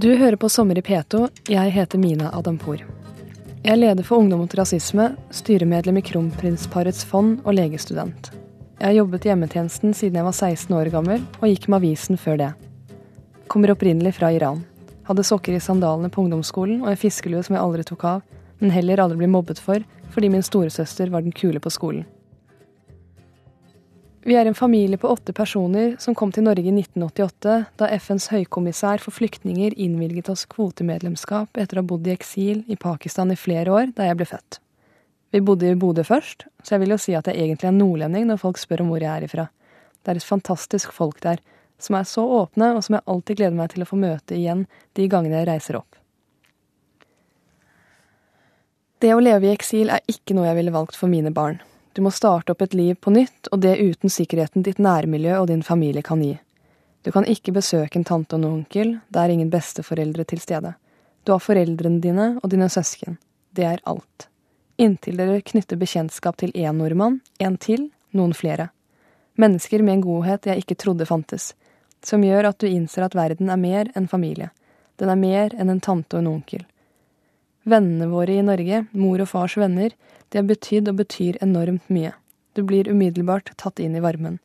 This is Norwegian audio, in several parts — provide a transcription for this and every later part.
Du hører på Sommer i P2. Jeg heter Mina Adampour. Jeg er leder for Ungdom mot rasisme, styremedlem i Kronprinsparets fond og legestudent. Jeg har jobbet i hjemmetjenesten siden jeg var 16 år gammel, og gikk med avisen før det. Kommer opprinnelig fra Iran. Hadde sokker i sandalene på ungdomsskolen og en fiskelue som jeg aldri tok av, men heller aldri ble mobbet for, fordi min storesøster var den kule på skolen. Vi er en familie på åtte personer som kom til Norge i 1988, da FNs høykommissær for flyktninger innvilget oss kvotemedlemskap etter å ha bodd i eksil i Pakistan i flere år da jeg ble født. Vi bodde i Bodø først, så jeg vil jo si at jeg egentlig er nordlending når folk spør om hvor jeg er ifra. Det er et fantastisk folk der, som er så åpne, og som jeg alltid gleder meg til å få møte igjen de gangene jeg reiser opp. Det å leve i eksil er ikke noe jeg ville valgt for mine barn. Du må starte opp et liv på nytt, og det uten sikkerheten ditt nærmiljø og din familie kan gi. Du kan ikke besøke en tante og en onkel, det er ingen besteforeldre til stede. Du har foreldrene dine og dine søsken. Det er alt. Inntil dere knytter bekjentskap til én nordmann, en til, noen flere. Mennesker med en godhet jeg ikke trodde fantes, som gjør at du innser at verden er mer enn familie. Den er mer enn en tante og en onkel. Vennene våre i Norge, mor og fars venner, de har betydd og betyr enormt mye. Du blir umiddelbart tatt inn i varmen.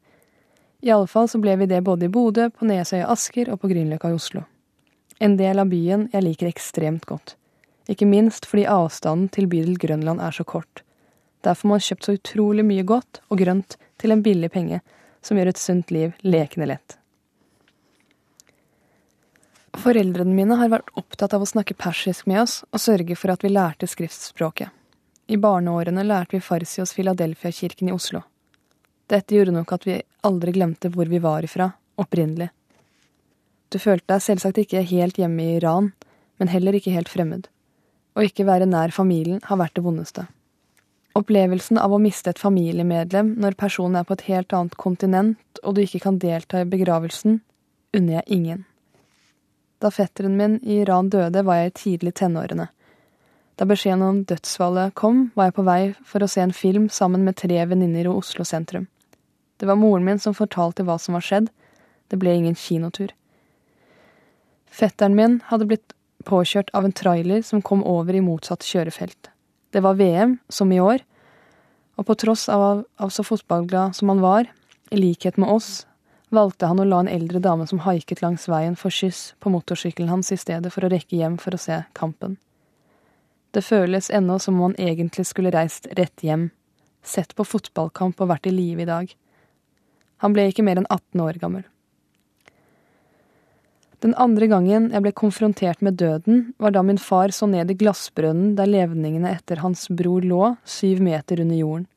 I alle fall så ble vi det både i Bodø, på Nesøya Asker og på Grünerløkka i Oslo. En del av byen jeg liker ekstremt godt. Ikke minst fordi avstanden til bydel Grønland er så kort. Der får man kjøpt så utrolig mye godt og grønt til en billig penge, som gjør et sunt liv lekende lett. Foreldrene mine har vært opptatt av å snakke persisk med oss og sørge for at vi lærte skriftspråket. I barneårene lærte vi farsi hos Filadelfia-kirken i Oslo. Dette gjorde nok at vi aldri glemte hvor vi var ifra, opprinnelig. Du følte deg selvsagt ikke helt hjemme i Iran, men heller ikke helt fremmed. Å ikke være nær familien har vært det vondeste. Opplevelsen av å miste et familiemedlem når personen er på et helt annet kontinent og du ikke kan delta i begravelsen, unner jeg ingen. Da fetteren min i Iran døde, var jeg i tidlig tenårene. Da beskjeden om dødsfallet kom, var jeg på vei for å se en film sammen med tre venninner i Oslo sentrum. Det var moren min som fortalte hva som var skjedd. Det ble ingen kinotur. Fetteren min hadde blitt påkjørt av en trailer som kom over i motsatt kjørefelt. Det var VM, som i år, og på tross av, av så fotballglad som han var, i likhet med oss, valgte han å la en eldre dame som haiket langs veien, få skyss på motorsykkelen hans i stedet for å rekke hjem for å se kampen. Det føles ennå som om han egentlig skulle reist rett hjem, sett på fotballkamp og vært i live i dag. Han ble ikke mer enn 18 år gammel. Den andre gangen jeg ble konfrontert med døden, var da min far så ned i glassbrønnen der levningene etter hans bror lå, syv meter under jorden.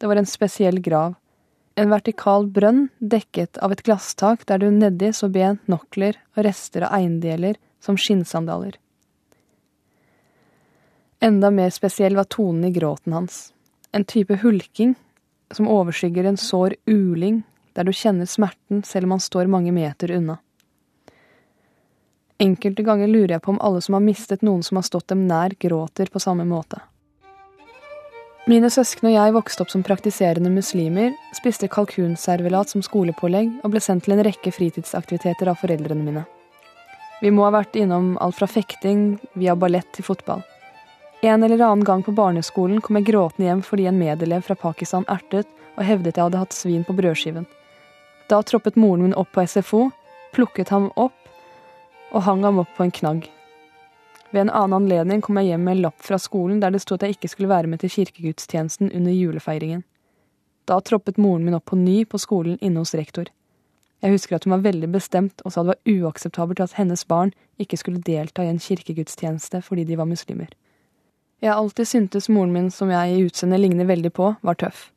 Det var en spesiell grav, en vertikal brønn dekket av et glasstak der du nedi så ben, nokler og rester av eiendeler som skinnsandaler. Enda mer spesiell var tonen i gråten hans. En type hulking som overskygger en sår uling, der du kjenner smerten selv om han står mange meter unna. Enkelte ganger lurer jeg på om alle som har mistet noen som har stått dem nær, gråter på samme måte. Mine søsken og jeg vokste opp som praktiserende muslimer, spiste kalkunservelat som skolepålegg og ble sendt til en rekke fritidsaktiviteter av foreldrene mine. Vi må ha vært innom alt fra fekting via ballett til fotball. En eller annen gang på barneskolen kom jeg gråtende hjem fordi en medelev fra Pakistan ertet og hevdet jeg hadde hatt svin på brødskiven. Da troppet moren min opp på SFO, plukket ham opp og hang ham opp på en knagg. Ved en annen anledning kom jeg hjem med en lapp fra skolen der det sto at jeg ikke skulle være med til kirkegudstjenesten under julefeiringen. Da troppet moren min opp på ny på skolen inne hos rektor. Jeg husker at hun var veldig bestemt og sa det var uakseptabelt at hennes barn ikke skulle delta i en kirkegudstjeneste fordi de var muslimer. Jeg har alltid syntes moren min, som jeg i utseendet ligner veldig på, var tøff.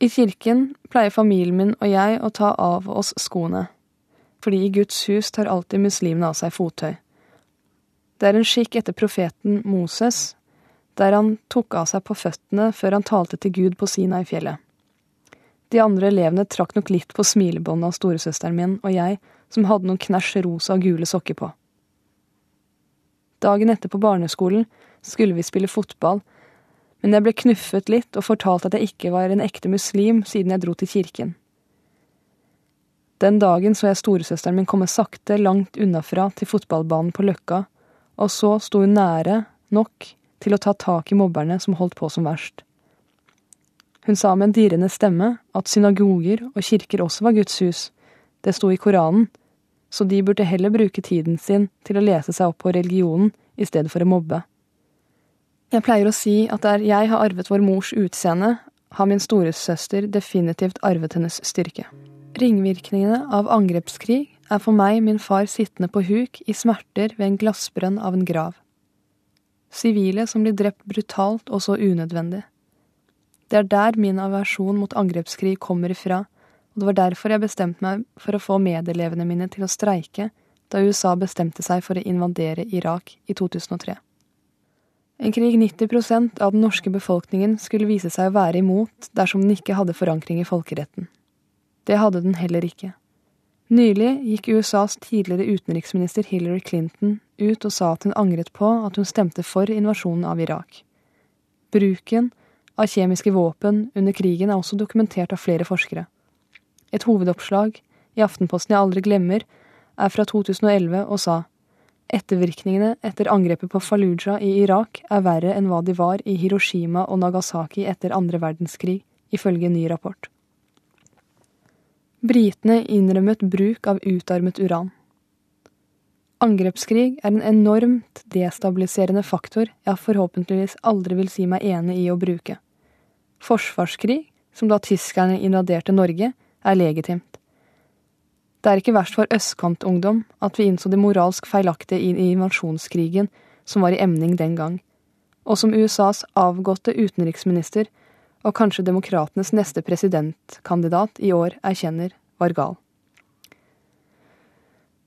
I kirken pleier familien min og jeg å ta av oss skoene fordi i Guds hus tar alltid muslimene av seg fottøy. Det er en skikk etter profeten Moses, der han tok av seg på føttene før han talte til Gud på Sina i fjellet. De andre elevene trakk nok litt på smilebåndet av storesøsteren min og jeg, som hadde noen knæsj rosa og gule sokker på. Dagen etter på barneskolen skulle vi spille fotball, men jeg ble knuffet litt og fortalt at jeg ikke var en ekte muslim siden jeg dro til kirken. Den dagen så jeg storesøsteren min komme sakte langt unnafra til fotballbanen på Løkka, og så sto hun nære nok til å ta tak i mobberne som holdt på som verst. Hun sa med en dirrende stemme at synagoger og kirker også var Guds hus, det sto i Koranen, så de burde heller bruke tiden sin til å lese seg opp på religionen i stedet for å mobbe. Jeg pleier å si at der jeg har arvet vår mors utseende, har min storesøster definitivt arvet hennes styrke. Ringvirkningene av angrepskrig er for meg min far sittende på huk i smerter ved en glassbrønn av en grav. Sivile som blir drept brutalt og så unødvendig. Det er der min aversjon mot angrepskrig kommer ifra, og det var derfor jeg bestemte meg for å få medelevene mine til å streike da USA bestemte seg for å invadere Irak i 2003. En krig 90% av den norske befolkningen skulle vise seg å være imot dersom den ikke hadde forankring i folkeretten. Det hadde den heller ikke. Nylig gikk USAs tidligere utenriksminister Hillary Clinton ut og sa at hun angret på at hun stemte for invasjonen av Irak. Bruken av kjemiske våpen under krigen er også dokumentert av flere forskere. Et hovedoppslag i Aftenposten jeg aldri glemmer, er fra 2011 og sa ettervirkningene etter angrepet på Fallujah i Irak er verre enn hva de var i Hiroshima og Nagasaki etter andre verdenskrig, ifølge en ny rapport. Britene innrømmet bruk av utarmet uran. Angrepskrig er en enormt destabiliserende faktor jeg forhåpentligvis aldri vil si meg enig i å bruke. Forsvarskrig, som da tyskerne invaderte Norge, er legitimt. Det er ikke verst for østkantungdom at vi innså det moralsk feilaktige i invasjonskrigen som var i emning den gang, og som USAs avgåtte utenriksminister og kanskje demokratenes neste presidentkandidat i år erkjenner var gal.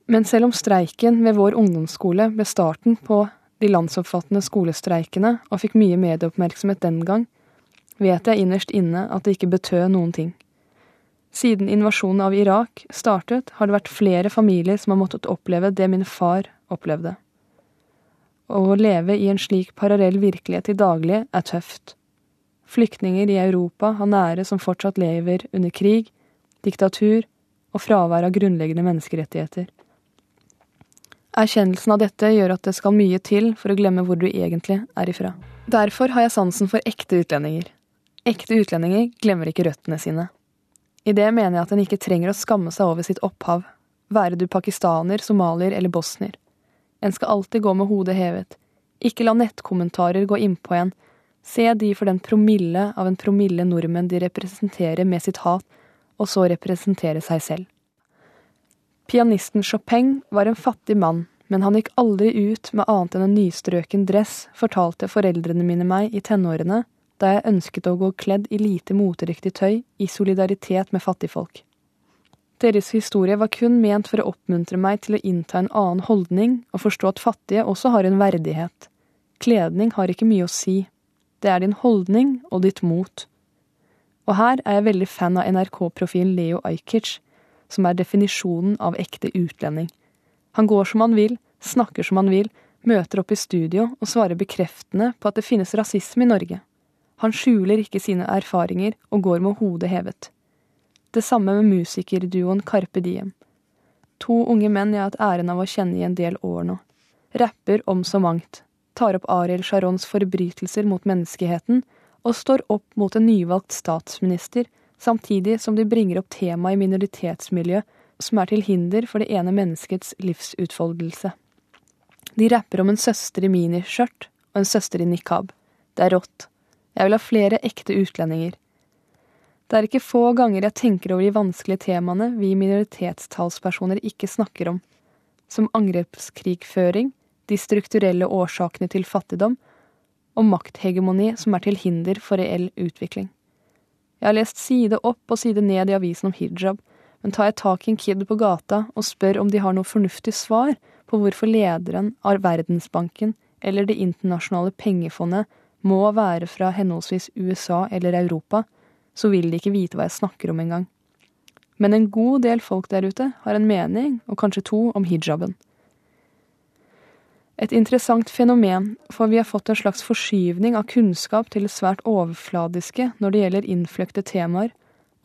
Men selv om streiken ved vår ungdomsskole ble starten på de landsomfattende skolestreikene og fikk mye medieoppmerksomhet den gang, vet jeg innerst inne at det ikke betød noen ting. Siden invasjonen av Irak startet, har det vært flere familier som har måttet oppleve det min far opplevde. Å leve i en slik parallell virkelighet i daglig er tøft. Flyktninger i Europa har nære som fortsatt lever under krig, diktatur og fravær av grunnleggende menneskerettigheter. Erkjennelsen av dette gjør at det skal mye til for å glemme hvor du egentlig er ifra. Derfor har jeg sansen for ekte utlendinger. Ekte utlendinger glemmer ikke røttene sine. I det mener jeg at en ikke trenger å skamme seg over sitt opphav, være du pakistaner, somalier eller bosnier. En skal alltid gå med hodet hevet. Ikke la nettkommentarer gå innpå en, Se de for den promille av en promille nordmenn de representerer med sitt hat, og så representere seg selv. Pianisten Chopin var en fattig mann, men han gikk aldri ut med annet enn en nystrøken dress, fortalte foreldrene mine meg i tenårene, da jeg ønsket å gå kledd i lite moteriktig tøy i solidaritet med fattigfolk. Deres historie var kun ment for å oppmuntre meg til å innta en annen holdning og forstå at fattige også har en verdighet. Kledning har ikke mye å si, det er din holdning og ditt mot. Og her er jeg veldig fan av NRK-profilen Leo Ajkic, som er definisjonen av ekte utlending. Han går som han vil, snakker som han vil, møter opp i studio og svarer bekreftende på at det finnes rasisme i Norge. Han skjuler ikke sine erfaringer og går med hodet hevet. Det samme med musikerduoen Carpe Diem. To unge menn jeg har hatt æren av å kjenne i en del år nå. Rapper om så mangt, tar opp Ariel Sharons forbrytelser mot menneskeheten, og står opp mot en nyvalgt statsminister, samtidig som de bringer opp temaet i minoritetsmiljø som er til hinder for det ene menneskets livsutfoldelse. De rapper om en søster i miniskjørt og en søster i nikab. Det er rått. Jeg vil ha flere ekte utlendinger. Det er ikke få ganger jeg tenker over de vanskelige temaene vi minoritetstalspersoner ikke snakker om, som angrepskrigføring, de strukturelle årsakene til fattigdom, og makthegemoni som er til hinder for reell utvikling. Jeg har lest side opp og side ned i avisen om hijab, men tar jeg tak i en kid på gata og spør om de har noe fornuftig svar på hvorfor lederen av Verdensbanken eller Det internasjonale pengefondet må være fra henholdsvis USA eller Europa, så vil de ikke vite hva jeg snakker om engang. Men en god del folk der ute har en mening, og kanskje to, om hijaben. Et interessant fenomen, for vi har fått en slags forskyvning av kunnskap til svært overfladiske når det gjelder innfløkte temaer,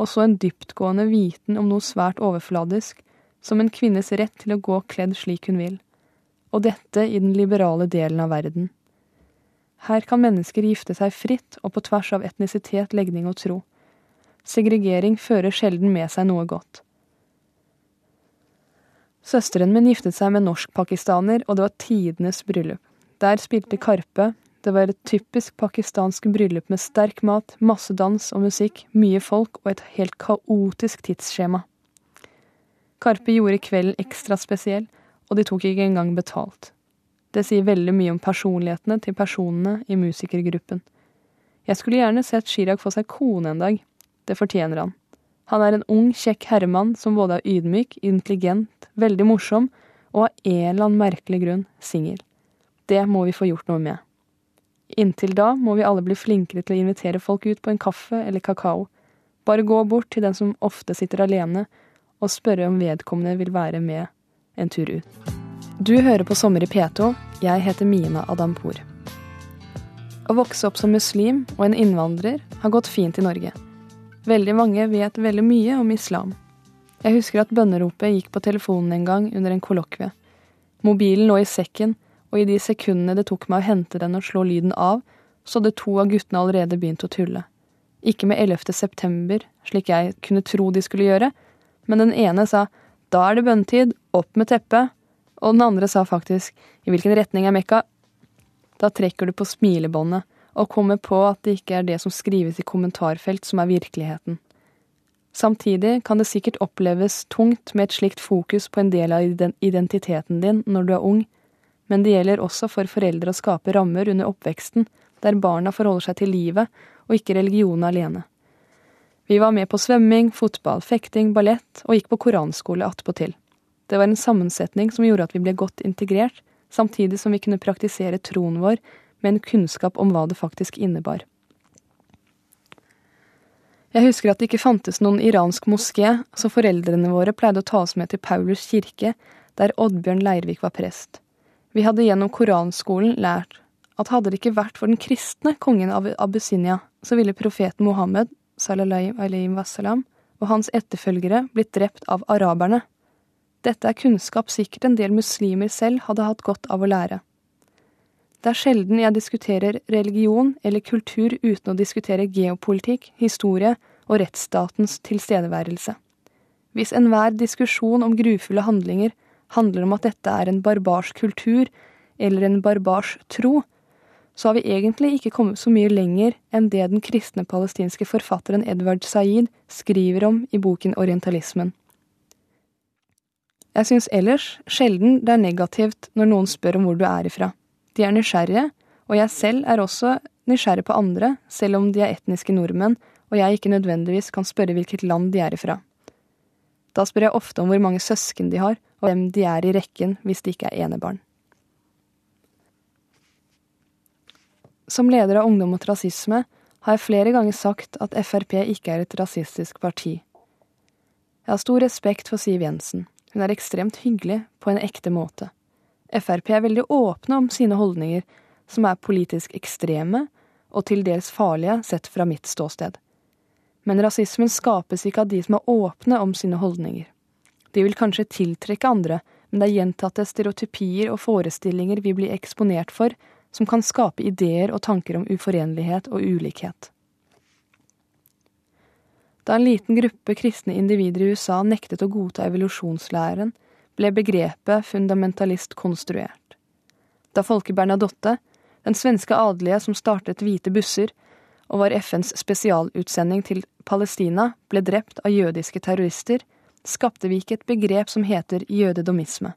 og så en dyptgående viten om noe svært overfladisk, som en kvinnes rett til å gå kledd slik hun vil. Og dette i den liberale delen av verden. Her kan mennesker gifte seg fritt og på tvers av etnisitet, legning og tro. Segregering fører sjelden med seg noe godt. Søsteren min giftet seg med norsk-pakistaner, og det var tidenes bryllup. Der spilte Karpe, det var et typisk pakistansk bryllup med sterk mat, masse dans og musikk, mye folk og et helt kaotisk tidsskjema. Karpe gjorde kvelden ekstra spesiell, og de tok ikke engang betalt. Det sier veldig mye om personlighetene til personene i musikergruppen. Jeg skulle gjerne sett Chirag få seg kone en dag. Det fortjener han. Han er en ung, kjekk herremann som både er ydmyk, intelligent, veldig morsom og av en eller annen merkelig grunn singel. Det må vi få gjort noe med. Inntil da må vi alle bli flinkere til å invitere folk ut på en kaffe eller kakao. Bare gå bort til den som ofte sitter alene, og spørre om vedkommende vil være med en tur ut. Du hører på Sommer i P2. Jeg heter Mina Adampour. Å vokse opp som muslim og en innvandrer har gått fint i Norge. Veldig mange vet veldig mye om islam. Jeg husker at bønneropet gikk på telefonen en gang under en kollokvie. Mobilen lå i sekken, og i de sekundene det tok meg å hente den og slå lyden av, så hadde to av guttene allerede begynt å tulle. Ikke med 11. september, slik jeg kunne tro de skulle gjøre, men den ene sa da er det bønntid, opp med teppet, og den andre sa faktisk i hvilken retning er Mekka? Da trekker du på smilebåndet og kommer på at det ikke er det som skrives i kommentarfelt som er virkeligheten. Samtidig kan det sikkert oppleves tungt med et slikt fokus på en del av identiteten din når du er ung, men det gjelder også for foreldre å skape rammer under oppveksten der barna forholder seg til livet og ikke religionen alene. Vi var med på svømming, fotball, fekting, ballett og gikk på koranskole attpåtil. Det var en sammensetning som gjorde at vi ble godt integrert, samtidig som vi kunne praktisere troen vår med en kunnskap om hva det faktisk innebar. Jeg husker at det ikke fantes noen iransk moské, så foreldrene våre pleide å ta oss med til Paulus kirke, der Oddbjørn Leirvik var prest. Vi hadde gjennom koranskolen lært at hadde det ikke vært for den kristne kongen av Abyssinia, så ville profeten Mohammed wassalam, og hans etterfølgere blitt drept av araberne. Dette er kunnskap sikkert en del muslimer selv hadde hatt godt av å lære. Det er sjelden jeg diskuterer religion eller kultur uten å diskutere geopolitikk, historie og rettsstatens tilstedeværelse. Hvis enhver diskusjon om grufulle handlinger handler om at dette er en barbarsk kultur eller en barbarsk tro, så har vi egentlig ikke kommet så mye lenger enn det den kristne palestinske forfatteren Edward Said skriver om i boken Orientalismen. Jeg syns ellers sjelden det er negativt når noen spør om hvor du er ifra. De er nysgjerrige, og jeg selv er også nysgjerrig på andre, selv om de er etniske nordmenn og jeg ikke nødvendigvis kan spørre hvilket land de er ifra. Da spør jeg ofte om hvor mange søsken de har, og hvem de er i rekken hvis de ikke er enebarn. Som leder av Ungdom mot rasisme har jeg flere ganger sagt at Frp ikke er et rasistisk parti. Jeg har stor respekt for Siv Jensen. Hun er ekstremt hyggelig på en ekte måte. Frp er veldig åpne om sine holdninger, som er politisk ekstreme og til dels farlige sett fra mitt ståsted. Men rasismen skapes ikke av de som er åpne om sine holdninger. De vil kanskje tiltrekke andre, men det er gjentatte stereotypier og forestillinger vi blir eksponert for, som kan skape ideer og tanker om uforenlighet og ulikhet. Da en liten gruppe kristne individer i USA nektet å godta evolusjonslæren, ble begrepet fundamentalist konstruert. Da Folke Bernadotte, den svenske adelige som startet Hvite busser, og var FNs spesialutsending til Palestina, ble drept av jødiske terrorister, skapte vi ikke et begrep som heter jødedomisme.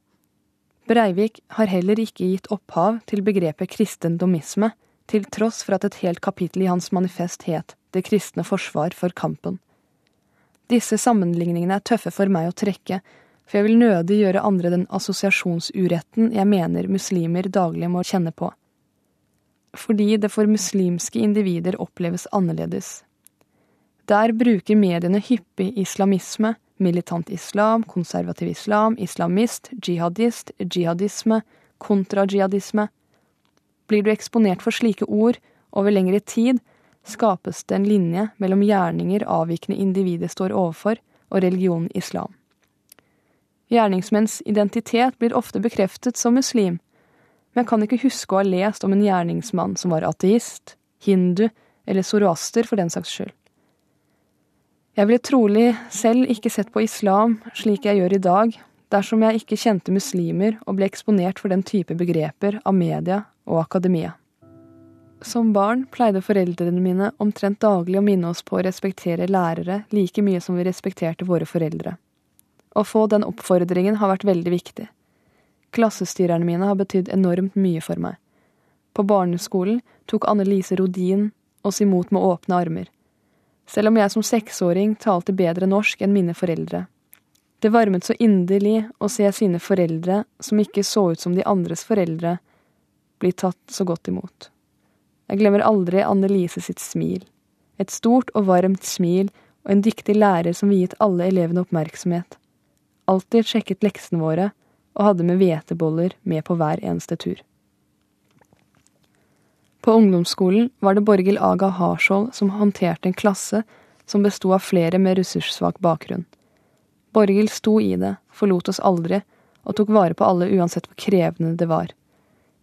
Breivik har heller ikke gitt opphav til begrepet kristendomisme, til tross for at et helt kapittel i hans manifest het Det kristne forsvar for kampen. Disse sammenligningene er tøffe for meg å trekke, for jeg vil nødig gjøre andre den assosiasjonsuretten jeg mener muslimer daglig må kjenne på fordi det for muslimske individer oppleves annerledes. Der bruker mediene hyppig islamisme, militant islam, konservativ islam, islamist, jihadist, jihadisme, kontrajihadisme. Blir du eksponert for slike ord over lengre tid, skapes det en linje mellom gjerninger avvikende individet står overfor, og religionen islam. Gjerningsmenns identitet blir ofte bekreftet som muslim, men kan ikke huske å ha lest om en gjerningsmann som var ateist, hindu eller zoroaster for den saks skyld. Jeg ville trolig selv ikke sett på islam slik jeg gjør i dag, dersom jeg ikke kjente muslimer og ble eksponert for den type begreper av media og akademia. Som barn pleide foreldrene mine omtrent daglig å minne oss på å respektere lærere like mye som vi respekterte våre foreldre. Å få den oppfordringen har vært veldig viktig. Klassestyrerne mine har betydd enormt mye for meg. På barneskolen tok Anne Lise Rodin oss imot med åpne armer. Selv om jeg som seksåring talte bedre norsk enn mine foreldre. Det varmet så inderlig å se sine foreldre, som ikke så ut som de andres foreldre, bli tatt så godt imot. Jeg glemmer aldri Anne Lise sitt smil. Et stort og varmt smil og en dyktig lærer som viet alle elevene oppmerksomhet. Alltid sjekket leksene våre og hadde med hveteboller med på hver eneste tur. På ungdomsskolen var det Borghild Aga Harskjold som håndterte en klasse som besto av flere med ressurssvak bakgrunn. Borghild sto i det, forlot oss aldri, og tok vare på alle uansett hvor krevende det var.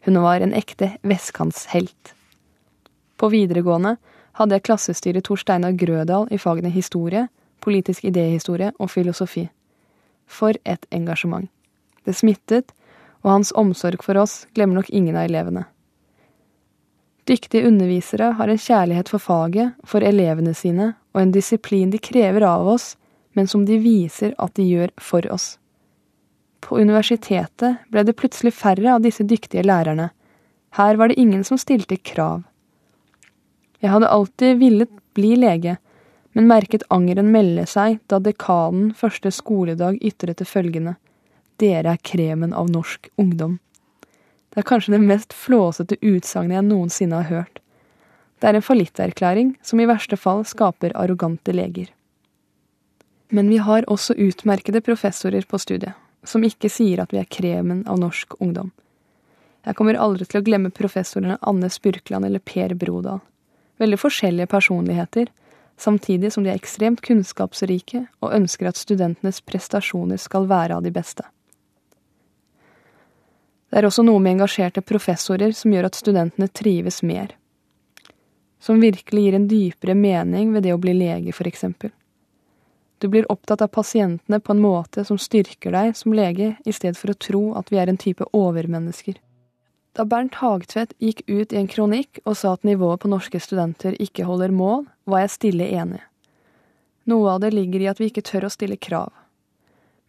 Hun var en ekte vestkantshelt. På videregående hadde jeg klassestyret Tor Steinar Grødal i fagene historie, politisk idéhistorie og filosofi. For et engasjement. Det smittet, og hans omsorg for oss glemmer nok ingen av elevene. Dyktige undervisere har en kjærlighet for faget, for elevene sine, og en disiplin de krever av oss, men som de viser at de gjør for oss. På universitetet ble det plutselig færre av disse dyktige lærerne. Her var det ingen som stilte krav. Jeg hadde alltid villet bli lege, men merket angeren melde seg da dekanen første skoledag ytret det følgende. Dere er kremen av norsk ungdom. Det er kanskje det mest flåsete utsagnet jeg noensinne har hørt. Det er en fallitterklæring som i verste fall skaper arrogante leger. Men vi har også utmerkede professorer på studiet, som ikke sier at vi er kremen av norsk ungdom. Jeg kommer aldri til å glemme professorene Anne Spurkland eller Per Brodal. Veldig forskjellige personligheter, samtidig som de er ekstremt kunnskapsrike og ønsker at studentenes prestasjoner skal være av de beste. Det er også noe med engasjerte professorer som gjør at studentene trives mer. Som virkelig gir en dypere mening ved det å bli lege, eksempel. Du blir opptatt av pasientene på en måte som styrker deg som lege, i stedet for å tro at vi er en type overmennesker. Da Bernt Hagtvedt gikk ut i en kronikk og sa at nivået på norske studenter ikke holder mål, var jeg stille enig. Noe av det ligger i at vi ikke tør å stille krav.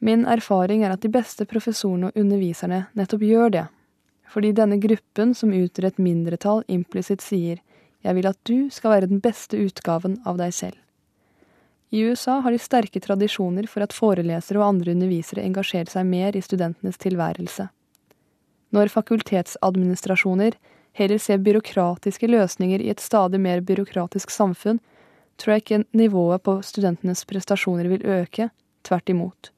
Min erfaring er at de beste professorene og underviserne nettopp gjør det, fordi denne gruppen som utgjør et mindretall, implisitt sier jeg vil at du skal være den beste utgaven av deg selv. I USA har de sterke tradisjoner for at forelesere og andre undervisere engasjerer seg mer i studentenes tilværelse. Når fakultetsadministrasjoner heller ser byråkratiske løsninger i et stadig mer byråkratisk samfunn, tror jeg ikke nivået på studentenes prestasjoner vil øke, tvert imot.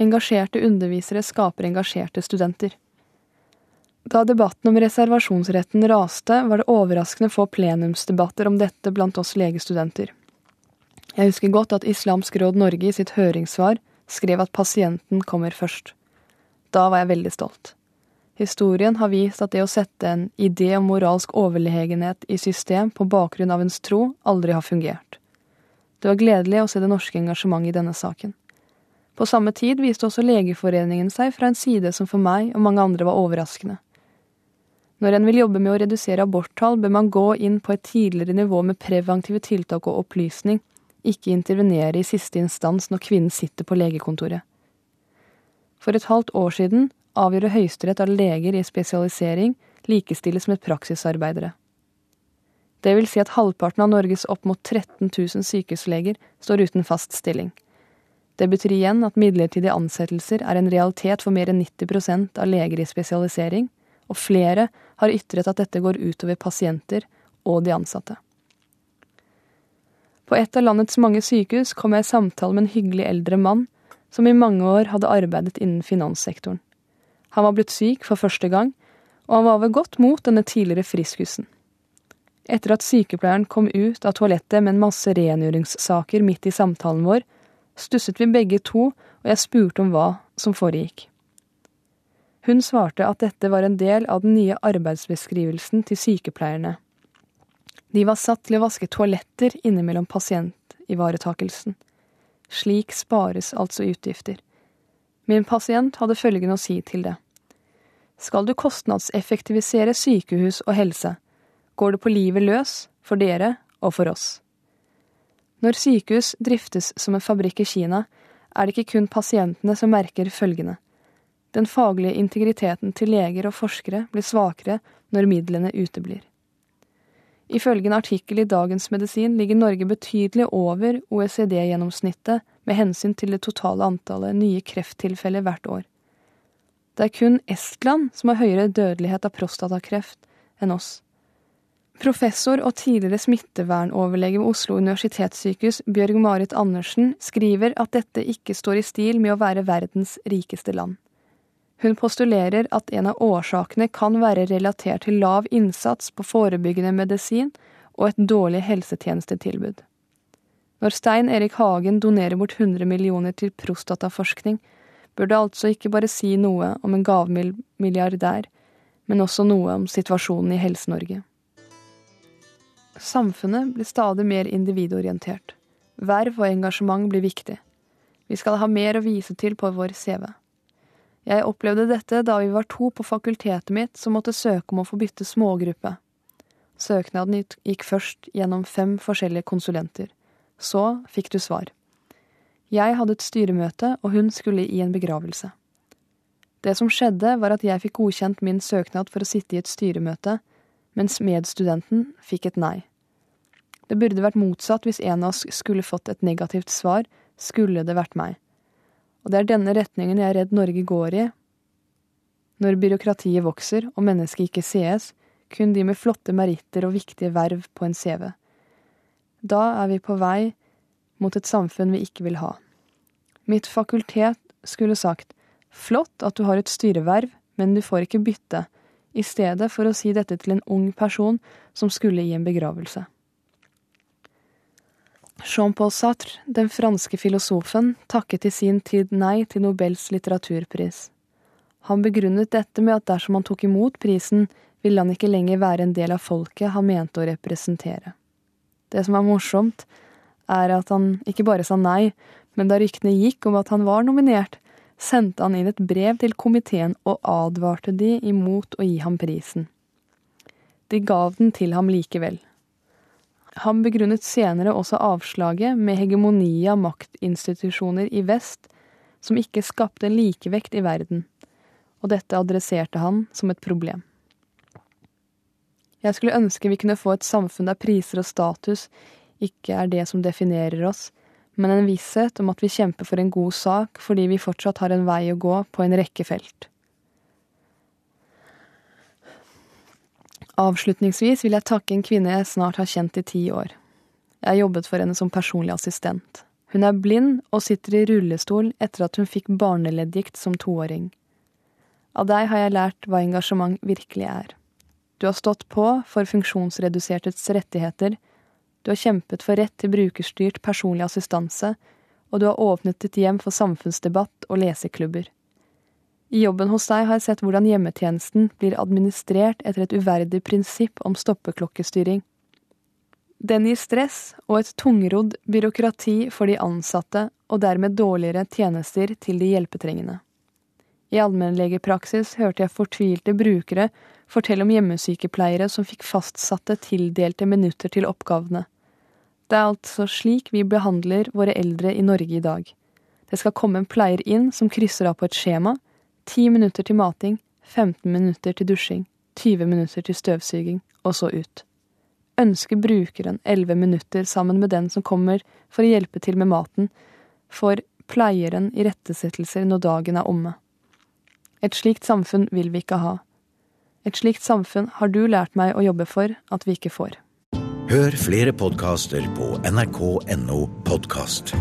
Engasjerte undervisere skaper engasjerte studenter. Da debatten om reservasjonsretten raste, var det overraskende få plenumsdebatter om dette blant oss legestudenter. Jeg husker godt at Islamsk Råd Norge i sitt høringssvar skrev at pasienten kommer først. Da var jeg veldig stolt. Historien har vist at det å sette en idé om moralsk overlegenhet i system på bakgrunn av ens tro aldri har fungert. Det var gledelig å se det norske engasjementet i denne saken. På samme tid viste også Legeforeningen seg fra en side som for meg og mange andre var overraskende. Når en vil jobbe med å redusere aborttall, bør man gå inn på et tidligere nivå med preventive tiltak og opplysning, ikke intervenere i siste instans når kvinnen sitter på legekontoret. For et halvt år siden avgjorde Høyesterett at leger i spesialisering likestilles med praksisarbeidere. Det vil si at halvparten av Norges opp mot 13 000 sykehusleger står uten fast stilling. Det betyr igjen at midlertidige ansettelser er en realitet for mer enn 90% av leger i spesialisering, og flere har ytret at dette går utover pasienter og de ansatte. På et av landets mange sykehus kom jeg i samtale med en hyggelig eldre mann som i mange år hadde arbeidet innen finanssektoren. Han var blitt syk for første gang, og han var ved godt mot denne tidligere friskusen. Etter at sykepleieren kom ut av toalettet med en masse rengjøringssaker midt i samtalen vår, stusset vi begge to, og jeg spurte om hva som foregikk. Hun svarte at dette var en del av den nye arbeidsbeskrivelsen til sykepleierne. De var satt til å vaske toaletter innimellom pasientivaretakelsen. Slik spares altså utgifter. Min pasient hadde følgende å si til det. Skal du kostnadseffektivisere sykehus og helse, går det på livet løs for dere og for oss. Når sykehus driftes som en fabrikk i Kina, er det ikke kun pasientene som merker følgende. Den faglige integriteten til leger og forskere blir svakere når midlene uteblir. Ifølge en artikkel i Dagens Medisin ligger Norge betydelig over OECD-gjennomsnittet med hensyn til det totale antallet nye krefttilfeller hvert år. Det er kun Estland som har høyere dødelighet av prostatakreft enn oss. Professor og tidligere smittevernoverlege ved Oslo universitetssykehus, Bjørg Marit Andersen, skriver at dette ikke står i stil med å være verdens rikeste land. Hun postulerer at en av årsakene kan være relatert til lav innsats på forebyggende medisin og et dårlig helsetjenestetilbud. Når Stein Erik Hagen donerer bort 100 millioner til prostataforskning, bør det altså ikke bare si noe om en gavmilliardær, men også noe om situasjonen i Helse-Norge. Samfunnet blir stadig mer individorientert. Verv og engasjement blir viktig. Vi skal ha mer å vise til på vår CV. Jeg opplevde dette da vi var to på fakultetet mitt som måtte søke om å få bytte smågruppe. Søknaden gikk først gjennom fem forskjellige konsulenter. Så fikk du svar. Jeg hadde et styremøte, og hun skulle i en begravelse. Det som skjedde, var at jeg fikk godkjent min søknad for å sitte i et styremøte, mens medstudenten fikk et nei. Det burde vært motsatt hvis en av oss skulle fått et negativt svar, skulle det vært meg. Og det er denne retningen jeg er redd Norge går i. Når byråkratiet vokser og mennesket ikke sees, kun de med flotte meritter og viktige verv på en CV. Da er vi på vei mot et samfunn vi ikke vil ha. Mitt fakultet skulle sagt flott at du har et styreverv, men du får ikke bytte, i stedet for å si dette til en ung person som skulle i en begravelse. Jean-Paul Sartre, den franske filosofen, takket i sin tid nei til Nobels litteraturpris. Han begrunnet dette med at dersom han tok imot prisen, ville han ikke lenger være en del av folket han mente å representere. Det som er morsomt, er at han ikke bare sa nei, men da ryktene gikk om at han var nominert, sendte han inn et brev til komiteen og advarte de imot å gi ham prisen. De gav den til ham likevel. Han begrunnet senere også avslaget med hegemoniet av maktinstitusjoner i vest som ikke skapte en likevekt i verden, og dette adresserte han som et problem. Jeg skulle ønske vi kunne få et samfunn der priser og status ikke er det som definerer oss, men en visshet om at vi kjemper for en god sak fordi vi fortsatt har en vei å gå på en rekke felt. Avslutningsvis vil jeg takke en kvinne jeg snart har kjent i ti år. Jeg har jobbet for henne som personlig assistent. Hun er blind og sitter i rullestol etter at hun fikk barneleddgikt som toåring. Av deg har jeg lært hva engasjement virkelig er. Du har stått på for funksjonsredusertes rettigheter, du har kjempet for rett til brukerstyrt personlig assistanse, og du har åpnet ditt hjem for samfunnsdebatt og leseklubber. I jobben hos deg har jeg sett hvordan hjemmetjenesten blir administrert etter et uverdig prinsipp om stoppeklokkestyring. Den gir stress og et tungrodd byråkrati for de ansatte, og dermed dårligere tjenester til de hjelpetrengende. I allmennlegepraksis hørte jeg fortvilte brukere fortelle om hjemmesykepleiere som fikk fastsatte tildelte minutter til oppgavene. Det er altså slik vi behandler våre eldre i Norge i dag. Det skal komme en pleier inn som krysser av på et skjema. Ti minutter til mating, 15 minutter til dusjing, 20 minutter til støvsuging, og så ut. Ønsker brukeren 11 minutter sammen med den som kommer for å hjelpe til med maten, får pleieren irettesettelser når dagen er omme. Et slikt samfunn vil vi ikke ha. Et slikt samfunn har du lært meg å jobbe for at vi ikke får. Hør flere podkaster på nrk.no podkast.